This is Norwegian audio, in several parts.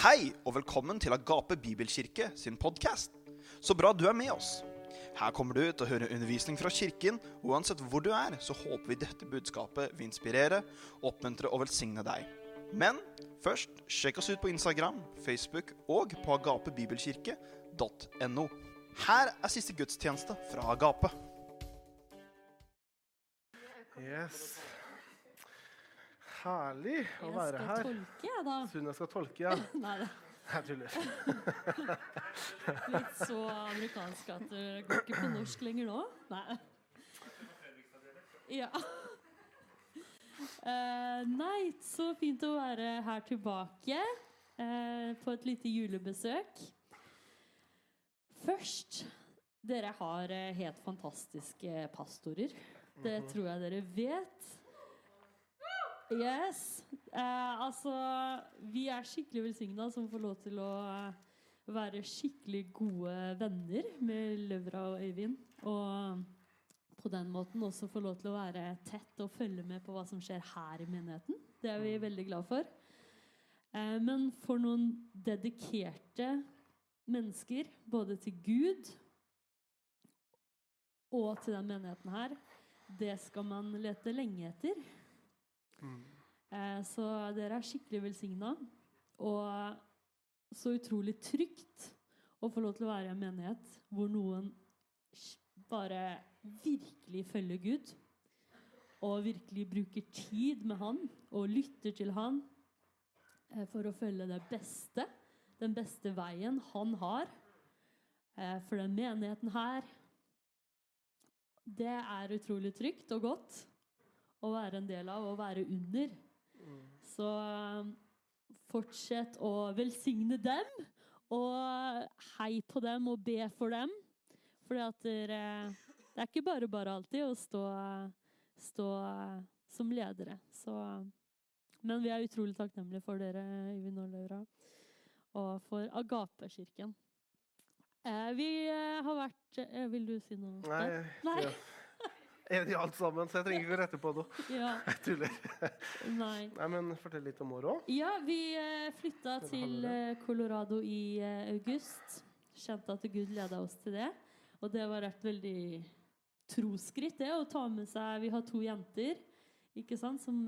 Hei og velkommen til Agape Bibelkirke sin podkast. Så bra du er med oss. Her kommer du til å høre undervisning fra kirken, og uansett hvor du er, så håper vi dette budskapet vil inspirere, oppmuntre og velsigne deg. Men først, sjekk oss ut på Instagram, Facebook og på agapebibelkirke.no. Her er siste gudstjeneste fra Agape. Yes. Herlig å Jeg være skal her. tolke, jeg, da. Sunna skal tolke, ja. Nei, Jeg tuller. er litt så amerikansk at du går ikke på norsk lenger nå. Nei. Ja. Uh, nei, så fint å være her tilbake uh, på et lite julebesøk. Først Dere har eh, helt fantastiske pastorer. Det tror jeg dere vet. Yes. Eh, altså, vi er skikkelig velsigna som får lov til å eh, være skikkelig gode venner med Løvra og Øyvind. Og på den måten også få lov til å være tett og følge med på hva som skjer her i menigheten. Det er vi veldig glad for. Eh, men for noen dedikerte mennesker, både til Gud og til den menigheten her, det skal man lete lenge etter. Eh, så dere er skikkelig velsigna. Og så utrolig trygt å få lov til å være i en menighet hvor noen bare virkelig følger Gud. Og virkelig bruker tid med Han og lytter til Han eh, for å følge det beste, den beste veien Han har eh, for den menigheten her. Det er utrolig trygt og godt å være en del av og være under. Så eh, fortsett å velsigne dem, og hei på dem og be for dem. Fordi at dere, det er ikke bare bare alltid å stå, stå eh, som ledere. Så, men vi er utrolig takknemlige for dere, Øyvind og Laura, og for Agape-kirken. Eh, vi eh, har vært eh, Vil du si noe? Nei. Nei. ja. Enig i alt sammen, så jeg trenger ikke å rette på noe. Ja, Jeg tuller. nei. Nei, men fortell litt om året òg. Ja, vi eh, flytta til eh, Colorado i eh, august. Kjente at Gud leda oss til det. Og det var et veldig troskritt, det å ta med seg Vi har to jenter, ikke sant, som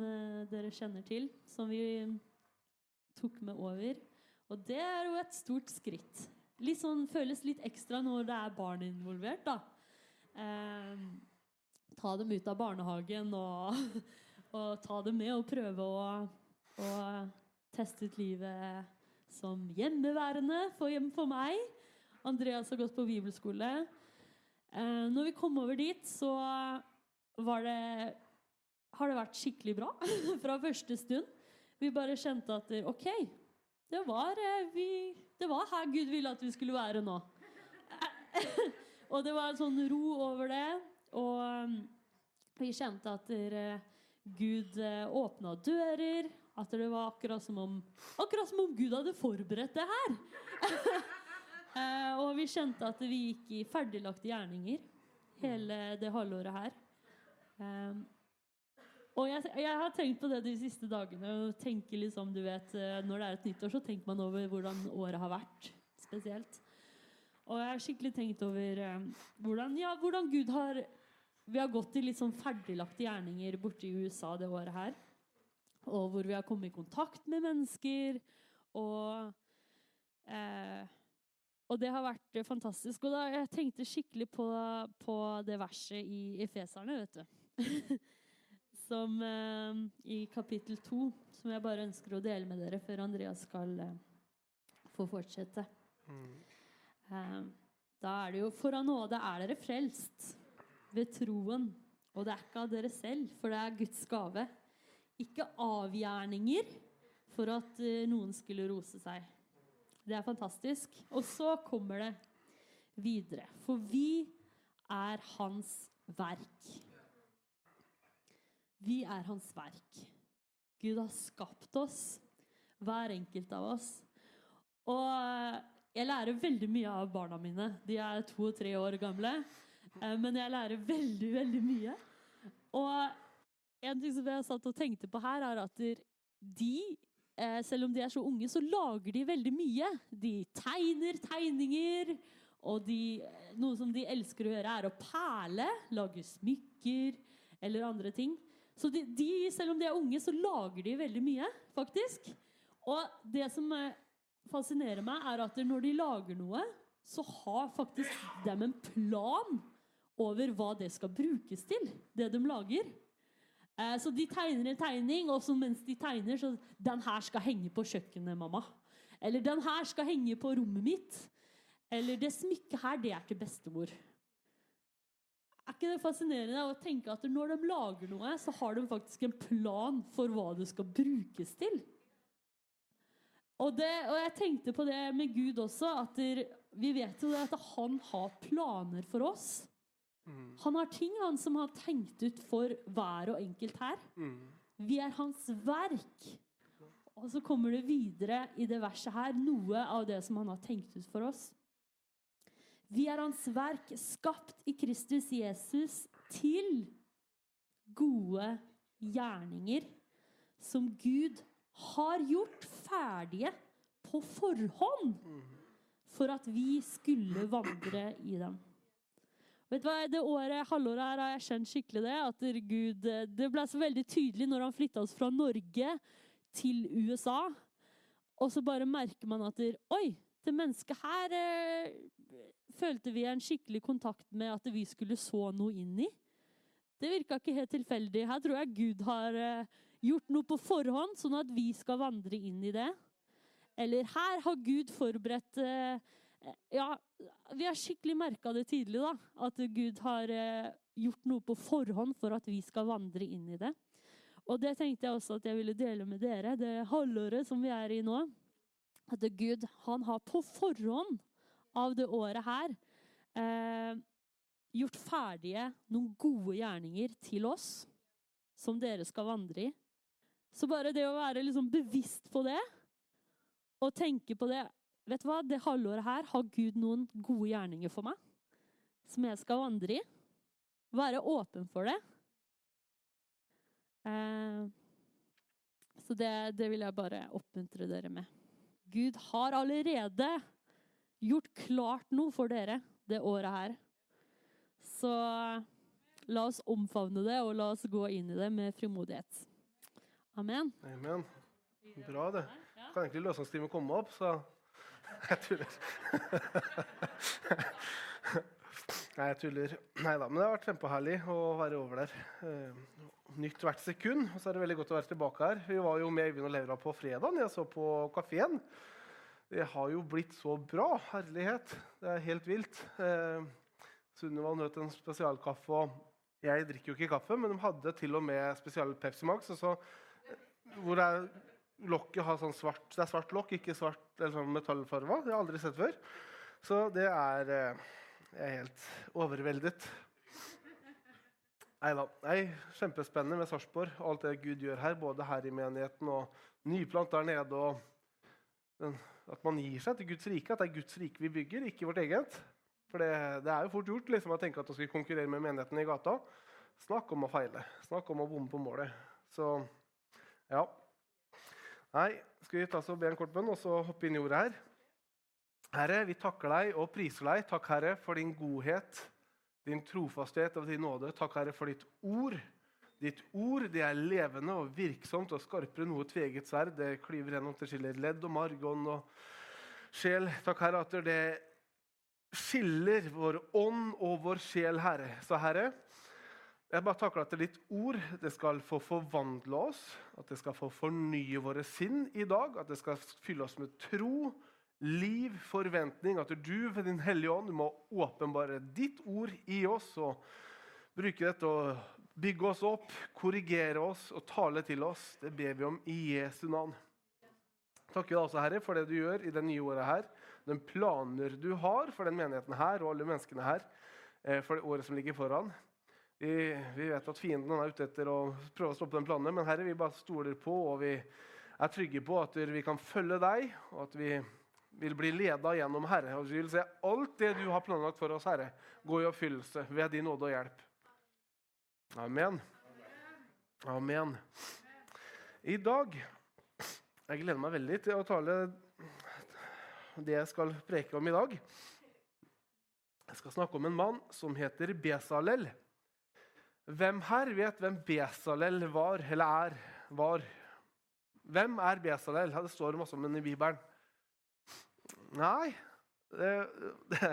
dere kjenner til, som vi tok med over. Og det er jo et stort skritt. Litt sånn, føles litt ekstra når det er barn involvert, da. Eh, ta dem ut av barnehagen og, og ta dem med og prøve å, å teste ut livet som hjemmeværende for, for meg. Andreas har gått på bibelskole. Eh, når vi kom over dit, så var det har det vært skikkelig bra fra første stund. Vi bare kjente at OK, det var, eh, vi, det var her Gud ville at vi skulle være nå. og det var en sånn ro over det. Og um, vi kjente at der, Gud eh, åpna dører. At det var akkurat som om Akkurat som om Gud hadde forberedt det her. Eh, og vi kjente at vi gikk i ferdiglagte gjerninger hele det halvåret her. Um, og jeg, jeg har tenkt på det de siste dagene. og tenker liksom, du vet, eh, Når det er et nyttår, så tenker man over hvordan året har vært. Spesielt. Og jeg har skikkelig tenkt over eh, hvordan, ja, hvordan Gud har Vi har gått i litt sånn ferdiglagte gjerninger borte i USA det året her. Og hvor vi har kommet i kontakt med mennesker. Og eh, og det har vært fantastisk. Og da, jeg tenkte skikkelig på, på det verset i Efeserne, vet du. som eh, i kapittel to, som jeg bare ønsker å dele med dere før Andreas skal eh, få fortsette. Eh, da er det jo For av nåde er dere frelst ved troen. Og det er ikke av dere selv, for det er Guds gave. Ikke avgjerninger for at eh, noen skulle rose seg. Det er fantastisk. Og så kommer det videre. For vi er hans verk. Vi er hans verk. Gud har skapt oss, hver enkelt av oss. Og eh, jeg lærer veldig mye av barna mine. De er to og tre år gamle. Eh, Men jeg lærer veldig, veldig mye. Og en ting som jeg satt og tenkte på her, er at de eh, selv om de er så unge, så lager de veldig mye. De tegner tegninger, og de, eh, noe som de elsker å gjøre, er å perle, lage smykker eller andre ting. Så de, de, selv om de er unge, så lager de veldig mye, faktisk. Og det som fascinerer meg, er at når de lager noe, så har faktisk dem en plan over hva det skal brukes til, det de lager. Eh, så de tegner en tegning, og mens de tegner, så Den her skal henge på kjøkkenet, mamma. Eller den her skal henge på rommet mitt. Eller det smykket her, det er til bestemor. Er ikke det fascinerende å tenke at når de lager noe, så har de faktisk en plan for hva det skal brukes til? Og, det, og jeg tenkte på det med Gud også, at vi vet jo at han har planer for oss. Han har ting han som har tenkt ut for hver og enkelt her. Vi er hans verk. Og så kommer det videre i det verset her noe av det som han har tenkt ut for oss. Vi er hans verk, skapt i Kristus Jesus til gode gjerninger som Gud har gjort ferdige på forhånd for at vi skulle vandre i dem. Vet du hva, Det året, halvåret her har jeg kjent skikkelig det. At Gud, det ble så veldig tydelig når han flytta oss fra Norge til USA. Og så bare merker man at Oi, det mennesket her eh, følte vi en skikkelig kontakt med at vi skulle så noe inn i. Det virka ikke helt tilfeldig. Her tror jeg Gud har eh, gjort noe på forhånd, sånn at vi skal vandre inn i det. Eller her har Gud forberedt eh, Ja, vi har skikkelig merka det tidlig, da. At Gud har eh, gjort noe på forhånd for at vi skal vandre inn i det. Og det tenkte jeg også at jeg ville dele med dere, det halvåret som vi er i nå. At Gud, han har på forhånd av det året her eh, gjort ferdige noen gode gjerninger til oss, som dere skal vandre i. Så bare det å være liksom bevisst på det, og tenke på det Vet du hva, det halvåret her har Gud noen gode gjerninger for meg, som jeg skal vandre i. Være åpen for det. Eh, så det, det vil jeg bare oppmuntre dere med. Gud har allerede gjort klart noe for dere det året her. Så la oss omfavne det, og la oss gå inn i det med frimodighet. Amen. Amen. Bra, det. Kan egentlig løsningsskrivet komme opp, så Jeg tuller. Nei, jeg tuller. Nei da. Men det har vært kjempeherlig å være over der. Eh, nytt hvert sekund. Og så er det veldig godt å være tilbake her. Vi var jo med Øyvind og Laura på fredag. Jeg så på kafeen. Det har jo blitt så bra. Herlighet. Det er helt vilt. Eh, Sunniva nøt en spesialkaffe. og Jeg drikker jo ikke kaffe, men de hadde til og med spesial Pepsi Max. Så, hvor er, lokket har sånn svart, det er svart lokk, ikke svart eller sånn metallfarga. Det har jeg aldri sett før. Så det er eh, Jeg er helt overveldet. Neida. Nei, Kjempespennende med Sarpsborg og alt det Gud gjør her. Både her i menigheten og nyplant der nede. og At man gir seg til Guds rike. At det er Guds rike vi bygger, ikke vårt eget. For det, det er jo fort gjort liksom, å tenke at vi skal konkurrere med menigheten i gata. Snakk om å feile. Snakk om å bomme på målet. Så ja. Nei, skal vi ta oss og be en kort bønn, og så hoppe inn i ordet her? Herre, vi takker deg og priser deg. Takk, Herre, for din godhet, din trofasthet og din nåde. Takk, Herre, for ditt ord. Ditt ord det er levende og virksomt og skarpere enn noe tveget sverd. Det klyver gjennom til skiller ledd og marg, ånd og sjel. Takk, Herre, at det skiller vår ånd og vår sjel, Herre. Så, Herre, jeg bare takker at det er ditt ord det skal få forvandle oss, at det skal få fornye våre sinn i dag, at det skal fylle oss med tro, liv, forventning. At du ved Din Hellige Ånd må åpenbare ditt ord i oss og bruke dette å bygge oss opp, korrigere oss og tale til oss. Det ber vi om i Jesu navn. Takker deg også, Herre, for det du gjør i det nye året her. Den planer du har for den menigheten her og alle menneskene her eh, for det året som ligger foran. Vi, vi, vet at fienden er ute etter å prøve å stoppe den planen, men Herre, vi bare stoler på og vi er trygge på at vi kan følge deg, og at vi vil bli leda gjennom Herre. Og vi vil se alt det du har planlagt for oss, Herre, gå i oppfyllelse ved din nåde og hjelp. Amen. Amen. I dag Jeg gleder meg veldig til å tale det jeg skal preke om i dag. Jeg skal snakke om en mann som heter Besalel. Hvem her vet hvem Besalel var eller er? Var? Hvem er Besalel? Det står masse om den i Bibelen. Nei det, det,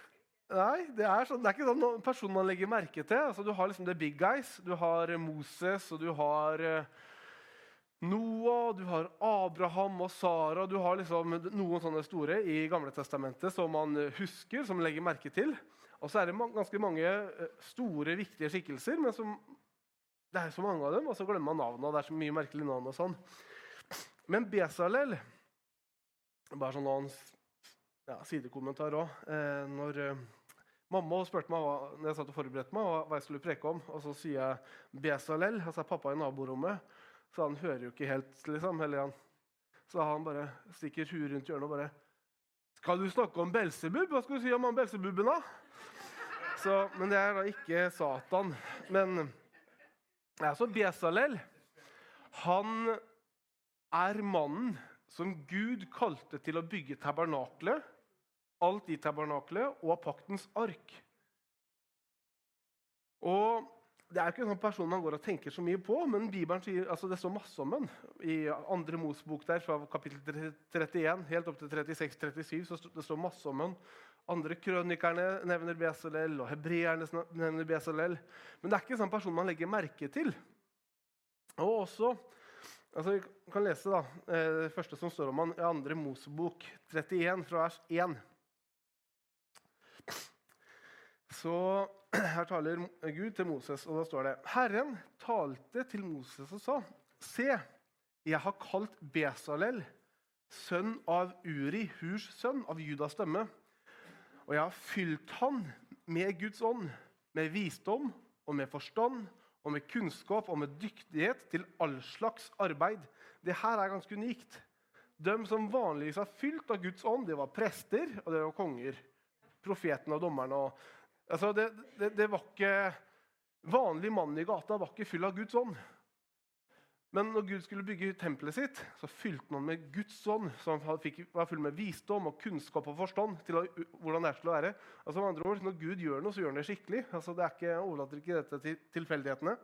Nei, det er, sånn, det er ikke sånn person man legger merke til. Altså, du har liksom the big guys. Du har Moses, og du har uh, Noah, du har Abraham og Sara. Du har liksom noen sånne store i Gamle Testamentet som man husker, som man legger merke til. Og så er det ganske mange eh, store, viktige skikkelser, men som, det er så mange av dem, og så glemmer man navnene. det er så mye merkelige navn og sånn. Men Besalel Bare sånn annen ja, sidekommentar òg. Eh, når eh, mamma spurte meg hva, når jeg satt og forberedte meg, hva jeg skulle preke om, og så sier jeg Besalel, altså pappa i naborommet. Så han hører jo ikke helt, liksom. Eller han. Så han bare stikker huet rundt hjørnet og bare 'Skal du snakke om Belsebub? Hva skal du si om han Belsebuben, da?' Så, men det er da ikke Satan. Men altså Besalel Han er mannen som Gud kalte til å bygge tabernaklet, alt i tabernaklet og paktens ark. Og det er ikke en sånn person man går og tenker så mye på, men Bibelen sier, altså det står masse om den. I andre Mosbok der, fra kapittel 31 helt opp til 36-37 så det står masse om den. Andre krønikerne nevner Besalel, og hebreerne nevner Besalel. Men det er ikke en sånn person man legger merke til. Og også, altså Vi kan lese da, eh, det første som står om han i andre Mosebok 31, fra vers 1. Så her taler Gud til Moses, og da står det Herren talte til Moses og sa, Se, jeg har kalt Besalel, sønn av Uri, Hurs sønn, av Judas stemme. Og jeg har fylt han med Guds ånd, med visdom og med forstand og med kunnskap og med dyktighet til all slags arbeid. Det her er ganske unikt. De som vanligvis har fylt av Guds ånd, det var prester og det var konger. Profeten og dommerne og Altså, det, det, det, var ikke Vanlig mann i gata var ikke full av Guds ånd. Men når Gud skulle bygge tempelet sitt, så fylte han med Guds ånd. Fikk, var full med visdom og kunnskap og forstand til hvordan det er til å være. Altså med andre ord, Når Gud gjør noe, så gjør han det skikkelig. Altså det er ikke, overlater ikke dette til tilfeldighetene.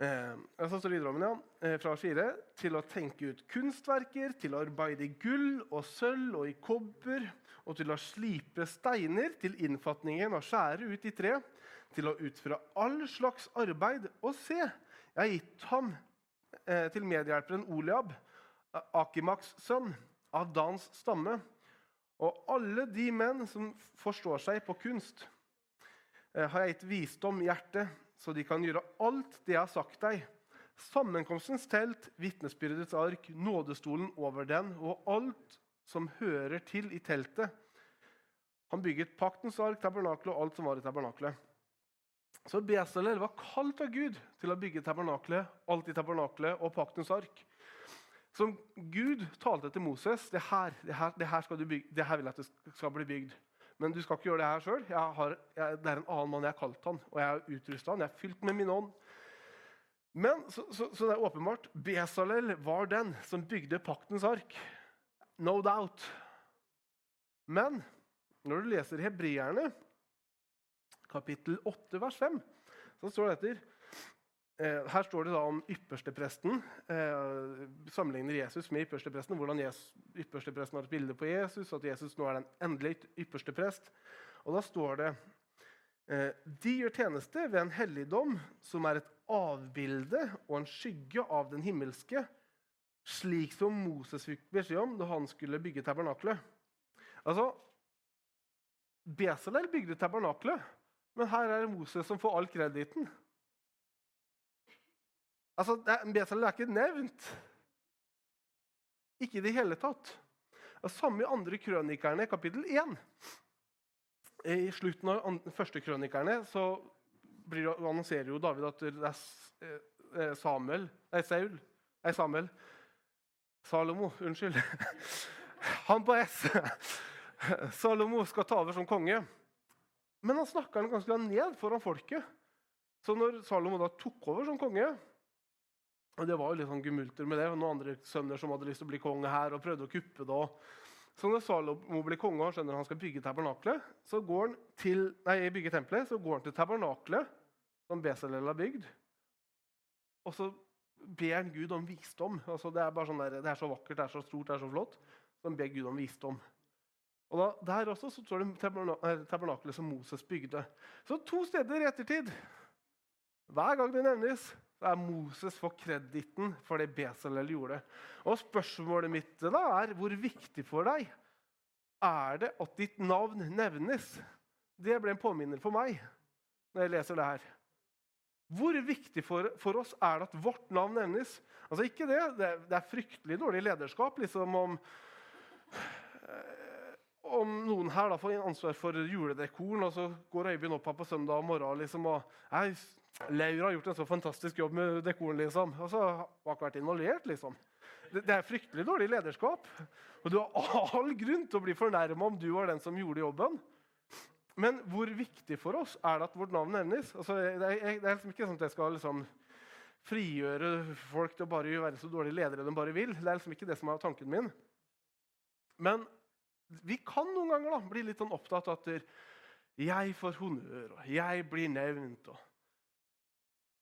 Eh, så står videre om, ja, fra fire, til å tenke ut kunstverker, til å arbeide i gull og sølv og i kobber, og til å slipe steiner til innfatningen og skjære ut i tre, til å utføre all slags arbeid. Og se, jeg har gitt ham eh, til medhjelperen Oliab, Akimaks sønn, av Dans stamme. Og alle de menn som forstår seg på kunst, eh, har jeg gitt visdom i hjertet, så de kan gjøre alt det jeg har sagt deg. Sammenkomstens telt, vitnesbyrdets ark, nådestolen over den og alt som hører til i teltet. Han bygget paktens ark, tabernakelet og alt som var i tabernaklet. Så Besalel var kalt av Gud til å bygge tabernaklet, alt i tabernaklet og paktens ark. Som Gud talte til Moses det her, det her, det her, bygge, det her vil jeg at det skal bli bygd. Men du skal ikke gjøre det her sjøl. Det er en annen mann jeg har kalt han, og jeg har utrusta han. Jeg er fylt med min ånd. Men, så, så, så det er åpenbart Besalel var den som bygde paktens ark. No doubt. Men når du leser Hebreerne, kapittel 8, vers 5, så står det etter eh, Her står det da om ypperstepresten. Eh, sammenligner Jesus med ypperstepresten. Hvordan ypperstepresten har et bilde på Jesus, at Jesus nå er den endelige ypperste prest. Og da står det eh, De gjør tjeneste ved en helligdom som er et avbilde og en skygge av den himmelske, slik som Moses fikk beskjed om da han skulle bygge tabernaklet. Altså, Besalel bygde tabernaklet, men her er det Moses som får all krediten. Altså, Besalel er ikke nevnt. Ikke i det hele tatt. Det samme i andre krønikerne, kapittel 1. I slutten av første krønikerne så blir, annonserer jo David at det er eh, Samuel Nei, Saul. Nei, Samuel. Salomo, unnskyld. Han på S. Salomo skal ta over som konge. Men han snakka ganske ned foran folket. Så når Salomo da tok over som konge, Og Det var jo litt sånn gemulter med det. Noen andre sønner som hadde lyst til å bli konge her og prøvde å kuppe det. Så når Salomo blir konge og skjønner han skal bygge tabernaklet, så går han til, nei, bygge tempelet, så går han til tabernaklet som Besalel har bygd. Og så ber han Gud om visdom. Altså, det, er bare sånn der, det er så vakkert, det er så stort, det er så flott. Så han ber Gud om visdom. Og da, Der også så står det tabernakelet som Moses bygde. Så to steder i ettertid, hver gang det nevnes, så er Moses for kreditten for det Besalel gjorde. Og Spørsmålet mitt da er hvor viktig for deg er det at ditt navn nevnes? Det ble en påminner for meg når jeg leser det her. Hvor viktig for, for, oss er det at vårt navn nevnes? Altså ikke Det det det er fryktelig dårlig lederskap liksom om, eh, om noen her da får ansvar for juledekoren, og så går Øyvind opp her på søndag morgen liksom, og Ei, Laura har gjort en så fantastisk jobb med dekoren, liksom. Og så har hun ikke vært involvert, liksom. Det, det er fryktelig dårlig lederskap. Og du har all grunn til å bli fornærma om du var den som gjorde jobben. Men hvor viktig for oss er det at vårt navn nevnes? Altså, det, er, det er liksom ikke sånn at jeg skal liksom frigjøre folk til å bare være så dårlige ledere de bare vil. Det er liksom ikke det som er tanken min. Men vi kan noen ganger da, bli litt sånn opptatt av at jeg får honnør, og jeg blir nevnt. Og...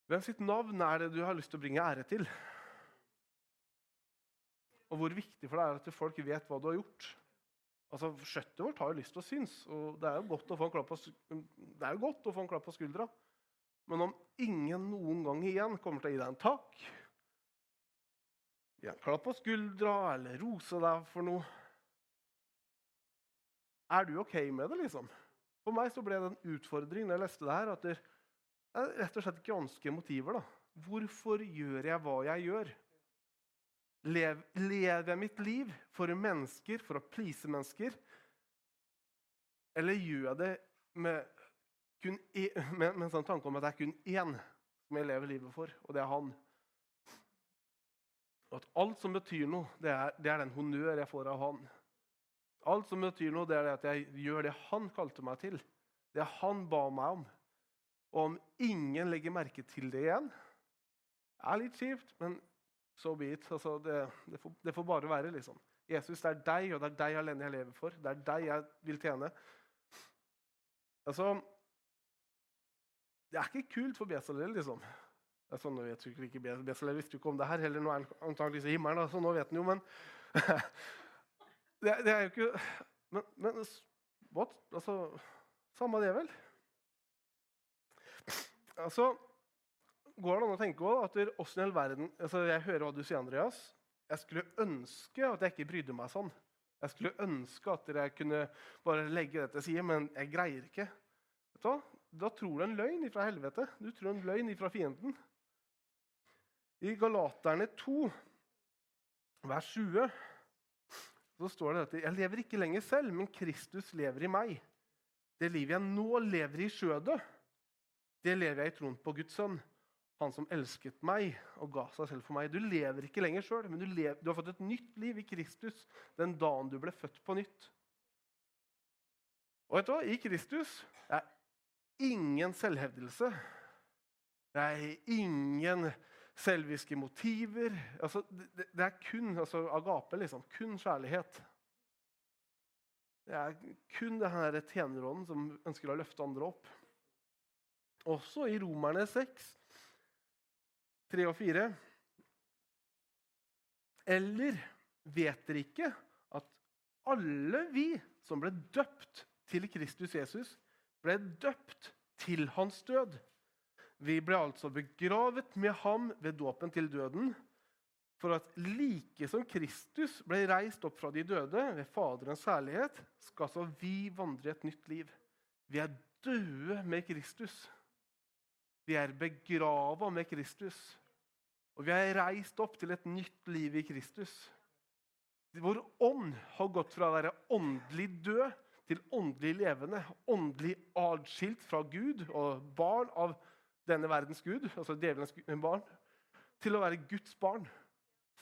Hvem sitt navn er det du har lyst til å bringe ære til? Og hvor viktig for deg er det at folk vet hva du har gjort? Altså, Skjøttet vårt har jo lyst til å synes, og det er jo godt å få en klapp på, det klapp på skuldra. Men om ingen noen gang igjen kommer til å gi deg en takk, gi en klapp på skuldra eller rose deg for noe Er du OK med det, liksom? For meg så ble det en utfordring når jeg leste det her, at det er rett og slett granske motiver. da. Hvorfor gjør jeg hva jeg gjør? Lever jeg mitt liv for mennesker, for å please mennesker? Eller gjør jeg det med, kun e, med, med en sånn tanke om at det er kun én som jeg lever livet for, og det er han? Og at alt som betyr noe, det er, det er den honnør jeg får av han. Alt som betyr noe, det er at jeg gjør det han kalte meg til. Det han ba meg om. Og om ingen legger merke til det igjen Det er litt kjipt, men so be it. Altså, det, det, får, det, får, bare være. liksom. Jesus, det er deg, og det er deg alene jeg lever for. Det er deg jeg vil tjene. Altså Det er ikke kult for Besalel, liksom. Altså, nå vet du ikke Besalel visste jo ikke om det her heller. Nå er han antakeligvis i himmelen, så nå vet han jo, men det, det, er jo ikke Men, men what? Altså Samme det, vel? Altså går det an å tenke også at åssen i all verden altså Jeg hører hva du sier, Andreas. Jeg skulle ønske at jeg ikke brydde meg sånn. Jeg skulle ønske at jeg kunne bare legge det til side, men jeg greier ikke. Vet du? Da tror du en løgn ifra helvete. Du tror en løgn ifra fienden. I Galaterne 2, vers 20, så står det at jeg lever ikke lenger selv, men Kristus lever i meg. Det livet jeg nå lever i skjødet, det lever jeg i troen på Guds sønn han som elsket meg og ga seg selv for meg. Du lever ikke lenger sjøl, men du, lever, du, har fått et nytt liv i Kristus den dagen du ble født på nytt. Og vet du hva? I Kristus er ingen selvhevdelse. Det er ingen selviske motiver. Altså, det, det, er kun altså, agape, liksom. Kun kjærlighet. Det er kun denne tjenerånden som ønsker å løfte andre opp. Også i Romerne 6 3 og 4. Eller vet dere ikke at alle vi som ble døpt til Kristus Jesus, ble døpt til hans død? Vi ble altså begravet med ham ved dåpen til døden, for at like som Kristus ble reist opp fra de døde ved Faderens herlighet, skal så vi vandre et nytt liv. Vi er døde med Kristus. Vi er begrava med Kristus. Og vi er reist opp til et nytt liv i Kristus. Vår ånd har gått fra å være åndelig død til åndelig levende. Åndelig atskilt fra Gud og barn av denne verdens gud, altså djevelens barn, til å være Guds barn.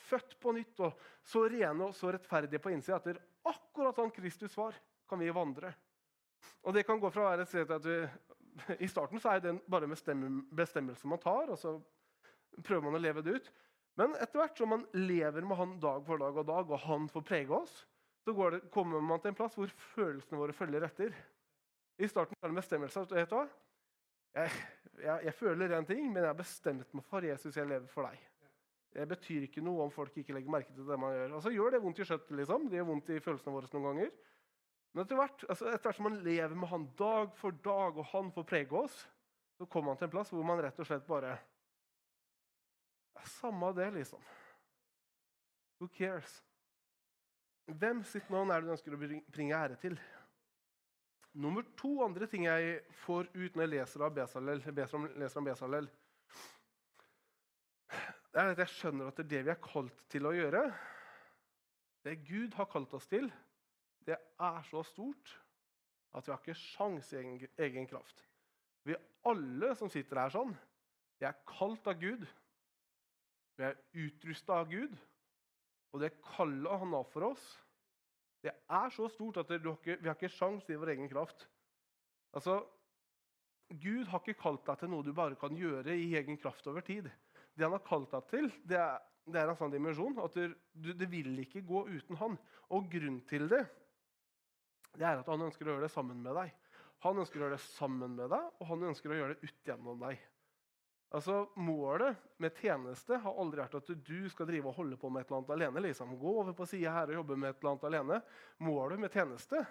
Født på nytt og så rene og så rettferdige på innsida at akkurat sånn Kristus var, kan vi vandre. Og det kan gå fra å være et sted at vi i starten så er det bare en bestemmelse man tar, og så prøver man å leve det ut. Men etter hvert som man lever med han dag for dag og dag, og han får prege oss, så det, kommer man til en plass hvor følelsene våre følger etter. I starten er det en bestemmelse. vet du hva? Jeg, jeg, jeg føler en ting, men jeg har bestemt meg for Jesus, jeg lever for deg. Det betyr ikke noe om folk ikke legger merke til det man gjør. Altså, gjør det vondt i kjøttet, liksom. Det gjør vondt i følelsene våre noen ganger. Men etter hvert, altså, etter hvert som man lever med han dag for dag, og han får prege oss, så kommer man til en plass hvor man rett og slett bare Samme det, liksom. Who cares? Hvem sitt navn er det du ønsker å bringe ære til? Nummer to andre ting jeg får ut når jeg leser, av Besalel, leser om Besalel, det er at jeg skjønner at det det vi er kalt til å gjøre. Det Gud har kalt oss til, det er så stort at vi har ikke sjans i egen, egen kraft. Vi alle som sitter her sånn, vi er kalt av Gud. Vi er utrusta av Gud. Og det kallet han har for oss, det er så stort at ikke, vi har ikke sjans i vår egen kraft. Altså, Gud har ikke kalt deg til noe du bare kan gjøre i egen kraft over tid. Det han har kalt deg til, det er, det er en sånn dimensjon at du, det vil ikke gå uten han. Og grunnen til det, det er at han ønsker å gjøre det sammen med deg. Han ønsker å gjøre det sammen med deg, og han ønsker å gjøre det ut gjennom deg. Altså, Målet med tjeneste har aldri vært at du skal drive og holde på med et eller annet alene. liksom. Gå over på sida her og jobbe med et eller annet alene. Målet med tjeneste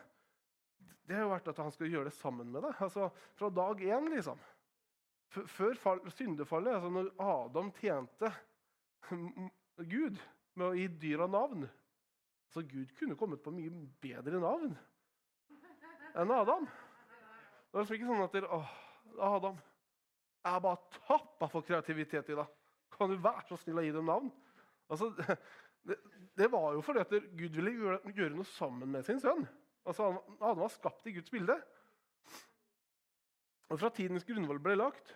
det har jo vært at han skal gjøre det sammen med deg. Altså, Fra dag én, liksom. Før fall, syndefallet, altså når Adam tjente Gud med å gi dyra navn så Gud kunne kommet på mye bedre navn enn Adam. Det var liksom ikke sånn at dere, Adam, jeg er bare tappa for kreativitet i dag. Kan du være så snill å gi dem navn? Altså, det, det, var jo fordi at Gud ville gjøre, gjøre, noe sammen med sin sønn. Altså, Adam var skapt i Guds bilde. Og Fra tidens grunnvoll ble lagt,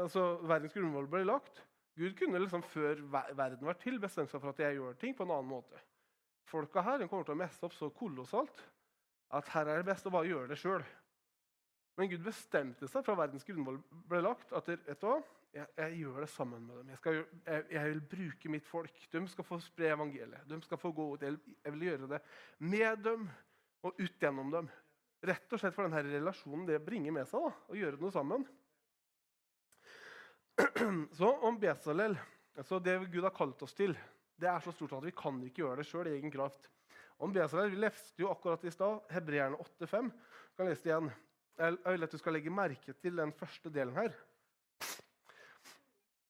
altså verdens grunnvoll ble lagt Gud kunne liksom før verden var til, bestemt seg for at jeg gjør ting på en annen måte. Folka her kommer til å messe opp så kolossalt at her er det best å bare gjøre det sjøl. Men Gud bestemte seg fra verdens grunnvoll ble lagt at? Jeg, jeg, gjør det sammen med dem. Jeg, skal, jeg, jeg, vil bruke mitt folk. De skal få spre evangeliet. De skal få gå ut. Jeg vil gjøre det med dem og ut gjennom dem. Rett og slett for denne relasjonen det bringer med seg. da, Å gjøre noe sammen. Så om Besalel altså Det Gud har kalt oss til, det er så stort at vi kan ikke gjøre det sjøl i egen kraft. Om Besalel, Vi leste jo akkurat i stad Hebreerne 8,5. kan lese det igjen. Jeg vil at du skal legge merke til den første delen her.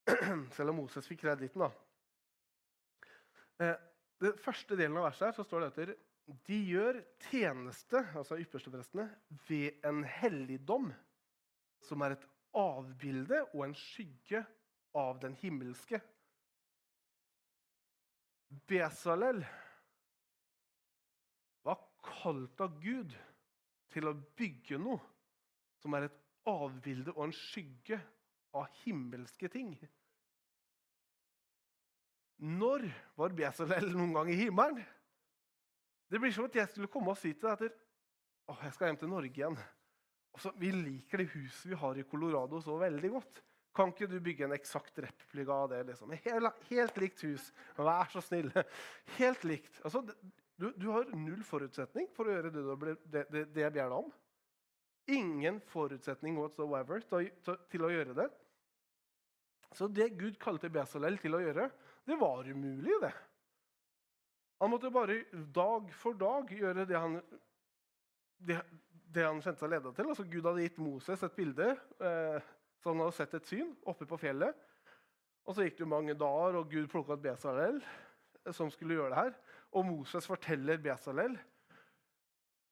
Selv om Moses fikk kreditten, da. Eh, den første delen av verset her så står det etter De gjør tjeneste, altså yppersteprestene, ved en helligdom som er et avbilde og en skygge av den himmelske. Besalel var kalt av Gud til å bygge noe som er et avbilde og en skygge av himmelske ting. Når var Besalel noen gang i himmelen? Det blir som at jeg skulle komme og si til deg at å, jeg skal hjem til Norge igjen. Altså, vi liker det huset vi har i Colorado så veldig godt. Kan ikke du bygge en eksakt replika av det? liksom? Helt, helt, likt hus. Vær så snill. Helt likt. Altså, du, du, har null forutsetning for å gjøre det, det, det, det jeg ber deg om. Ingen forutsetning whatsoever til, å gjøre det. Så det Gud kalte Besalel til å gjøre, det var umulig, det. Han måtte bare dag for dag gjøre det han, det, det han kjente seg leda til. Altså, Gud hadde gitt Moses et bilde, eh, så han hadde sett et syn oppe på fjellet. Og Så gikk det mange dager, og Gud plukka ut Besalel, som skulle gjøre det her. Og Moses forteller Besalel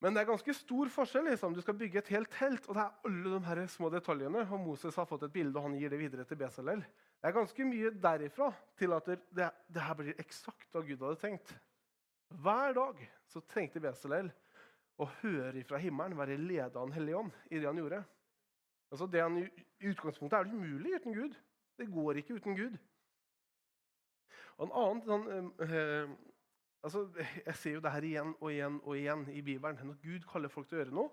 men det er ganske stor forskjell. Liksom. Du skal bygge et helt telt, og det er alle de her små detaljene. Og Moses har fått et bilde, og han gir det videre til Besalel. Det er ganske mye derifra til at det, det her blir eksakt hva Gud hadde tenkt. Hver dag så trengte Besalel å høre fra himmelen, være ledet av Den hellige ånd i det han gjorde. Altså det han, I utgangspunktet er det umulig uten Gud. Det går ikke uten Gud. Og en annen sånn, øh, Altså, jeg ser jo det her igjen og igjen og igjen i Bibelen. Når Gud kaller folk til å gjøre noe,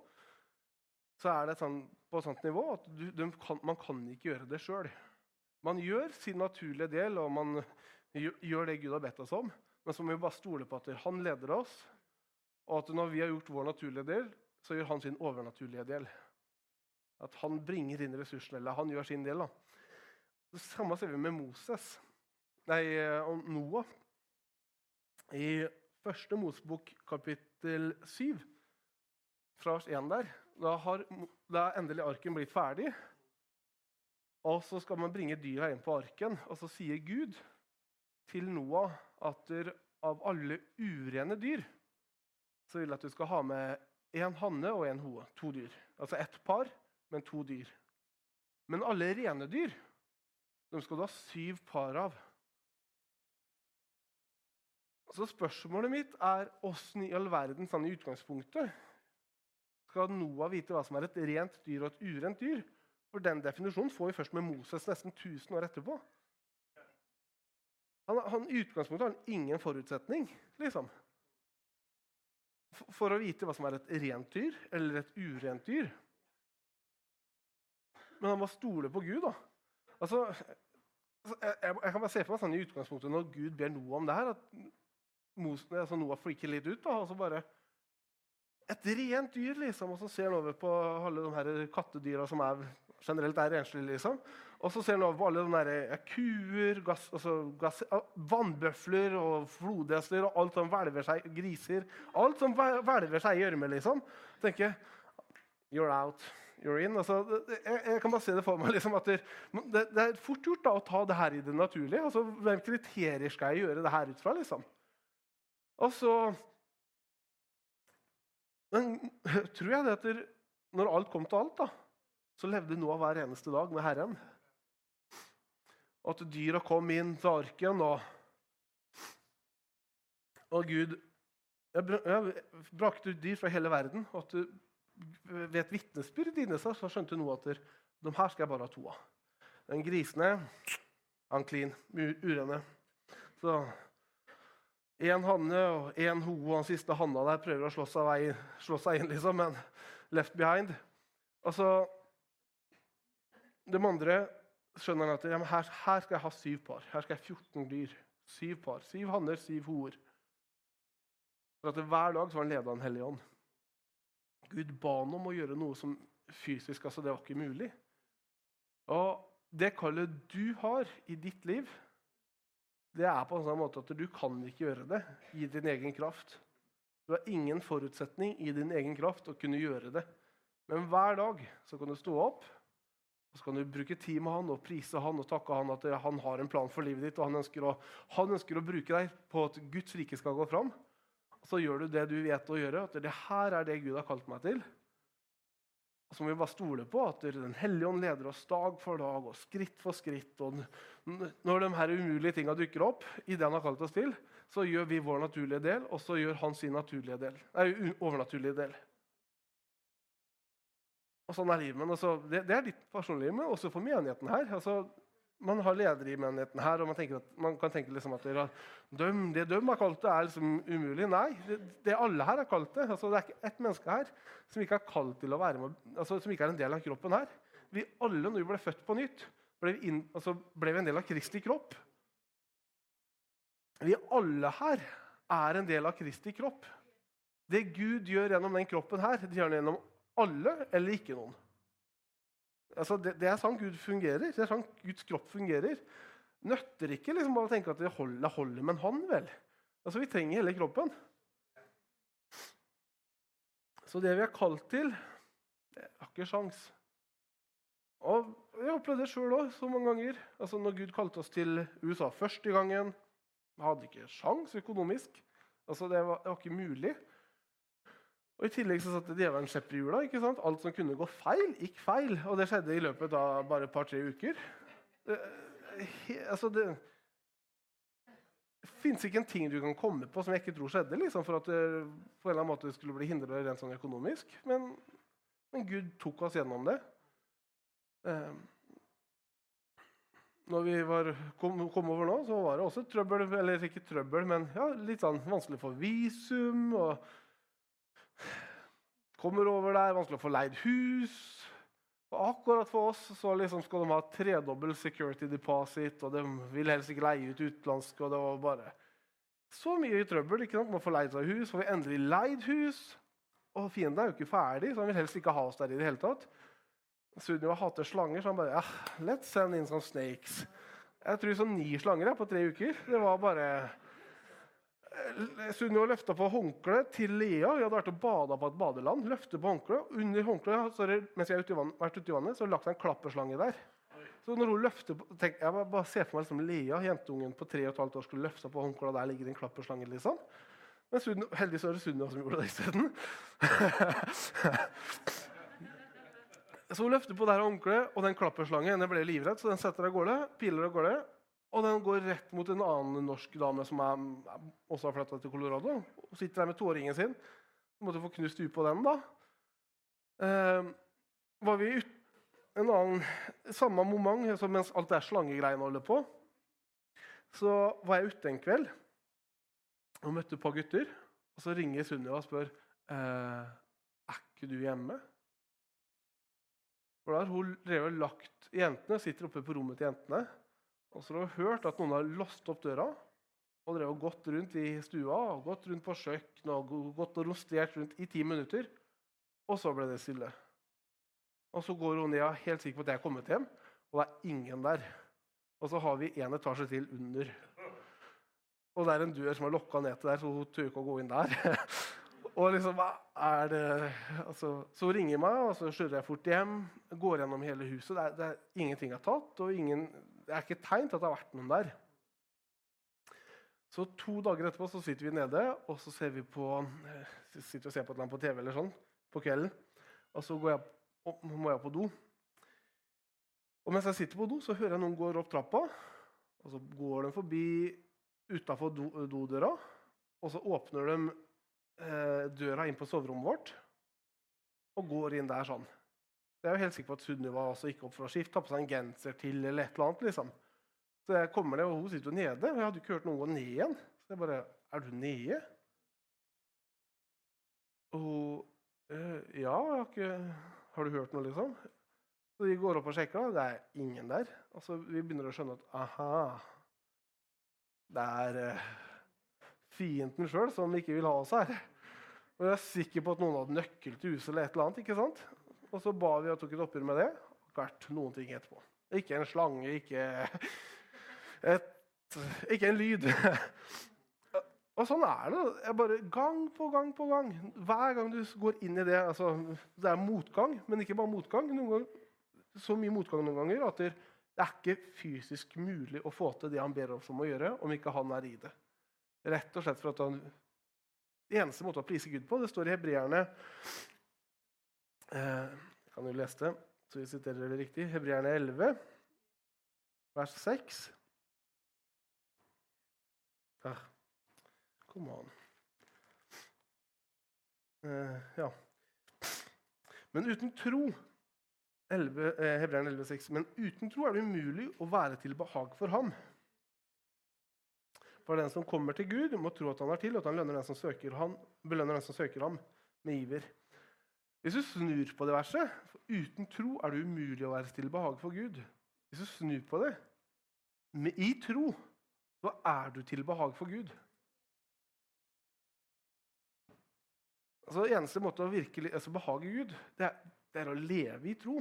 så er det sånn, på et sånt nivå at du, kan, man kan ikke gjøre det sjøl. Man gjør sin naturlige del, og man gjør det Gud har bedt oss om. Men så må vi bare stole på at han leder oss, og at når vi har gjort vår naturlige del, så gjør han sin overnaturlige del. At han bringer inn ressursene, eller han gjør sin del. da. Det samme ser vi med Moses, nei, eh, Noah. I første Mosebok, kapittel 7, fra vers 1 der, da har da er endelig arken blitt ferdig. Og så skal man bringe dyra inn på arken, og så sier Gud til Noah at av alle urene dyr så vil jeg at du skal ha med én hanne og én hoe. To dyr. Altså ett par, men to dyr. Men alle rene dyr de skal du ha syv par av. Så spørsmålet mitt er åssen i all verden sånn i utgangspunktet skal Noah vite hva som er et rent dyr og et urent dyr? For den definisjonen får vi først med Moses nesten 1000 år etterpå. Han, han, I utgangspunktet har han ingen forutsetning, liksom. For, å vite hva som er et rent dyr eller et urent dyr. Men han må stole på Gud, da. Altså, altså, jeg, jeg, kan bare se for meg sånn i utgangspunktet når Gud ber Noah om det her, at Mos, altså Noah freaker litt ut. da, og så bare Et rent dyr, liksom. Og så ser han over på alle de her kattedyra som er, generelt er renslige, liksom. Og så ser han over på alle de der, ja, kuer, gass, altså, gass, vannbøfler og flodhester og alt som hvelver seg, griser. Alt som hvel- hvelver seg i gjørme, liksom. tenker You're out. You're in. Altså, jeg, jeg kan bare se det for meg. liksom, at det, det er fort gjort da, å ta det her i det naturlige. altså, Hvem kriterier skal jeg gjøre det her ut fra? liksom? Og så Men tror jeg det at når alt kom til alt, da, så levde Noah hver eneste dag med Herren. Og at dyra kom inn til arken, og, og Gud jeg, brakte ut dyr fra hele verden. og at du, Ved et vitnesbyrd seg så skjønte Noah at de her skal jeg bare ha to av. Den grisene han clean, urene. Så én hanne og én ho, og den siste hanna der prøver å slå seg, vei, slå seg inn, liksom, men left behind. Altså, De andre skjønner at ja, her, her skal jeg ha syv par. Her skal jeg ha 14 dyr. Syv par. Syv hanner, syv hoer. For at Hver dag så var han ledet av Den hellige ånd. Gud ba ham om å gjøre noe som fysisk altså Det var ikke mulig. Og det kallet du har i ditt liv, det er på en sånn måte at du kan ikke gjøre det i din egen kraft. Du har ingen forutsetning i din egen kraft å kunne gjøre det. Men hver dag så kan du stå opp og så kan du bruke tid med han og prise han og takke han at han har en plan for livet ditt. og Han ønsker å, han ønsker å bruke deg på at Guds rike skal gå fram. Så gjør du det du vet å gjøre. At det her er det Gud har kalt meg til. Og så må vi bare stole på at Den hellige ånd leder oss dag for dag og skritt for skritt. og Når de her umulige tinga dukker opp, i det han har kalt oss til, så gjør vi vår naturlige del, og så gjør han sin del, nei, overnaturlige del. Og sånn er livet. Altså, det, det er ditt personlige liv, men også for menigheten her. Altså, man har ledere i menigheten her, og man, at, man kan tenke liksom at døm, det de har kalt det, er liksom umulig. Nei, det, det alle her har kalt det. Altså, det er ikke ett menneske her som ikke med, altså, som ikke er en del av kroppen her. Vi alle, når vi ble født på nytt, ble vi, inn, altså, ble vi en del av Kristi kropp. Vi alle her er en del av Kristi kropp. Det Gud gjør gjennom den kroppen her, det gjør han gjennom alle eller ikke noen. Altså, det, det er sånn Gud fungerer. Det er sånn Guds kropp fungerer. Nøtter ikke liksom bare å tenke at det holder, holder med en hånd, vel. Altså, Vi trenger hele kroppen. Så det vi er kalt til, det har ikke sjans. Og Jeg har opplevd det sjøl òg så mange ganger. Altså, når Gud kalte oss til USA første gangen, vi hadde ikke sjans økonomisk. Altså, det var, det var ikke mulig. Og I tillegg så satte djevelen skjepp i hjula. ikke sant? Alt som kunne gå feil, gikk feil. Og det skjedde i løpet av bare et par-tre uker. Det, he, altså det, fins ikke en ting du kan komme på som jeg ikke tror skjedde, liksom, for at det på en eller annen måte skulle bli hindret rent sånn økonomisk. Men, men Gud tok oss gjennom det. Eh, når vi var, kom, kom over nå, så var det også trøbbel. Eller ikke trøbbel, men ja, litt sånn vanskelig for visum. og Kommer over der, vanskelig å få leid hus. Og akkurat for oss så liksom skal de ha tredobbel security deposit, og de vil helst ikke leie ut utenlandske. og det var bare så mye trøbbel. ikke sant? Man får leid seg hus, får vi endelig leid hus. Og fienden er jo ikke ferdig, så han vil helst ikke ha oss der i det hele tatt. Sunniva hater slanger, så han bare ja, let's send in some snakes. Jeg tror sånn ni slanger jeg, på tre uker. Det var bare Sunniva løfta på håndkleet til Lea. Vi hadde vært og bada på et badeland. Løfter på håndkleet. Under håndkleet mens jeg har vært ute i vannet, så har det lagt en klapperslange der. Så når hun løfter på, tenk, Jeg bare, bare ser for meg liksom Lea, jenteungen på tre og et halvt år, skulle løfte på håndkleet, der ligger det en klapperslange. liksom. Men Sunniva- heldigvis var det Sunniva som gjorde det isteden. så hun løfter på det her håndkleet, og den klapperslangen den ble livredd, så den setter av gårde, piler av gårde. Og den går rett mot en annen norsk dame som er, også har flytta til Colorado. Hun sitter der med toåringen sin. Måtte få knust huet på den, da. Eh, var vi ut, en annen, Samme moment altså mens alt det slangegreiene holder på, så var jeg ute en kveld og møtte et par gutter. Og så ringer Sunniva og spør eh, er ikke du hjemme. For har hun drevet lagt jentene, sitter oppe på rommet til jentene. Og så har hun hørt at noen har låst opp døra og drevet og gått rundt i stua og gått rundt på kjøkkenet og gått og rostert rundt i ti minutter. Og så ble det stille. Og så går hun ned helt sikker på at jeg er kommet hjem, og det er ingen der. Og så har vi en etasje til under. Og det er en dør som er lokka ned til der, så hun tør ikke å gå inn der. og liksom, hva er det altså, Så ringer meg, og så kjører jeg fort hjem. Går gjennom hele huset. Det er, det er ingenting er tatt, og ingen, det er ikke tegn til at det har vært noen der. Så to dager etterpå så sitter vi nede og så ser vi på, eh, sitter og ser på et eller annet på TV eller sånn, på kvelden. Og så går jeg, opp, må jeg på do. Og mens jeg sitter på do, så hører jeg noen går opp trappa. Og så går de forbi utafor do, dodøra, og så åpner de eh, døra inn på soverommet vårt og går inn der sånn. Jeg er jo helt sikker på at Sunniva også gikk opp for å skifte, ta på seg en genser til eller et eller annet. liksom. Så jeg kommer ned, og hun sitter jo nede. og Jeg hadde ikke hørt noen gå ned igjen. Så jeg bare Er du nede? Og hun «Eh, Ja, jeg har ikke Har du hørt noe, liksom? Så vi går opp og sjekker, og det er ingen der. Og så vi begynner å skjønne at aha Det er eh, fienden sjøl som ikke vil ha oss her. Og jeg er sikker på at noen hadde nøkkel til huset eller et eller annet. ikke sant? Og så ba vi og tok et oppgjør med det. Hvert noen ting etterpå. Ikke en slange, ikke et, Ikke en lyd. Og sånn er det. Jeg bare Gang på gang på gang. Hver gang du går inn i det altså, Det er motgang, men ikke bare motgang. Ganger, så mye motgang noen ganger at det er ikke fysisk mulig å få til det han ber oss om å gjøre, om ikke han er i det. Rett og slett for at han Det eneste måten å prise Gud på, det står i hebreerne Jeg kan jo lese det, så vi siterer det riktig. Hebreerne 11, vers 6. Ah, come on. Eh, ja. Men uten tro 11, eh, Hebreerne 11, 6, Men uten tro er det umulig å være til behag for ham. For den som kommer til Gud, må tro at han er til, og at han den som ham, belønner den som søker ham med iver. Hvis du snur på det verset for Uten tro er det umulig å være til behag for Gud. Hvis du snur på det Men i tro, så er du til behag for Gud. Altså, Eneste måte å virkelig altså, behage Gud, det er, det er å leve i tro.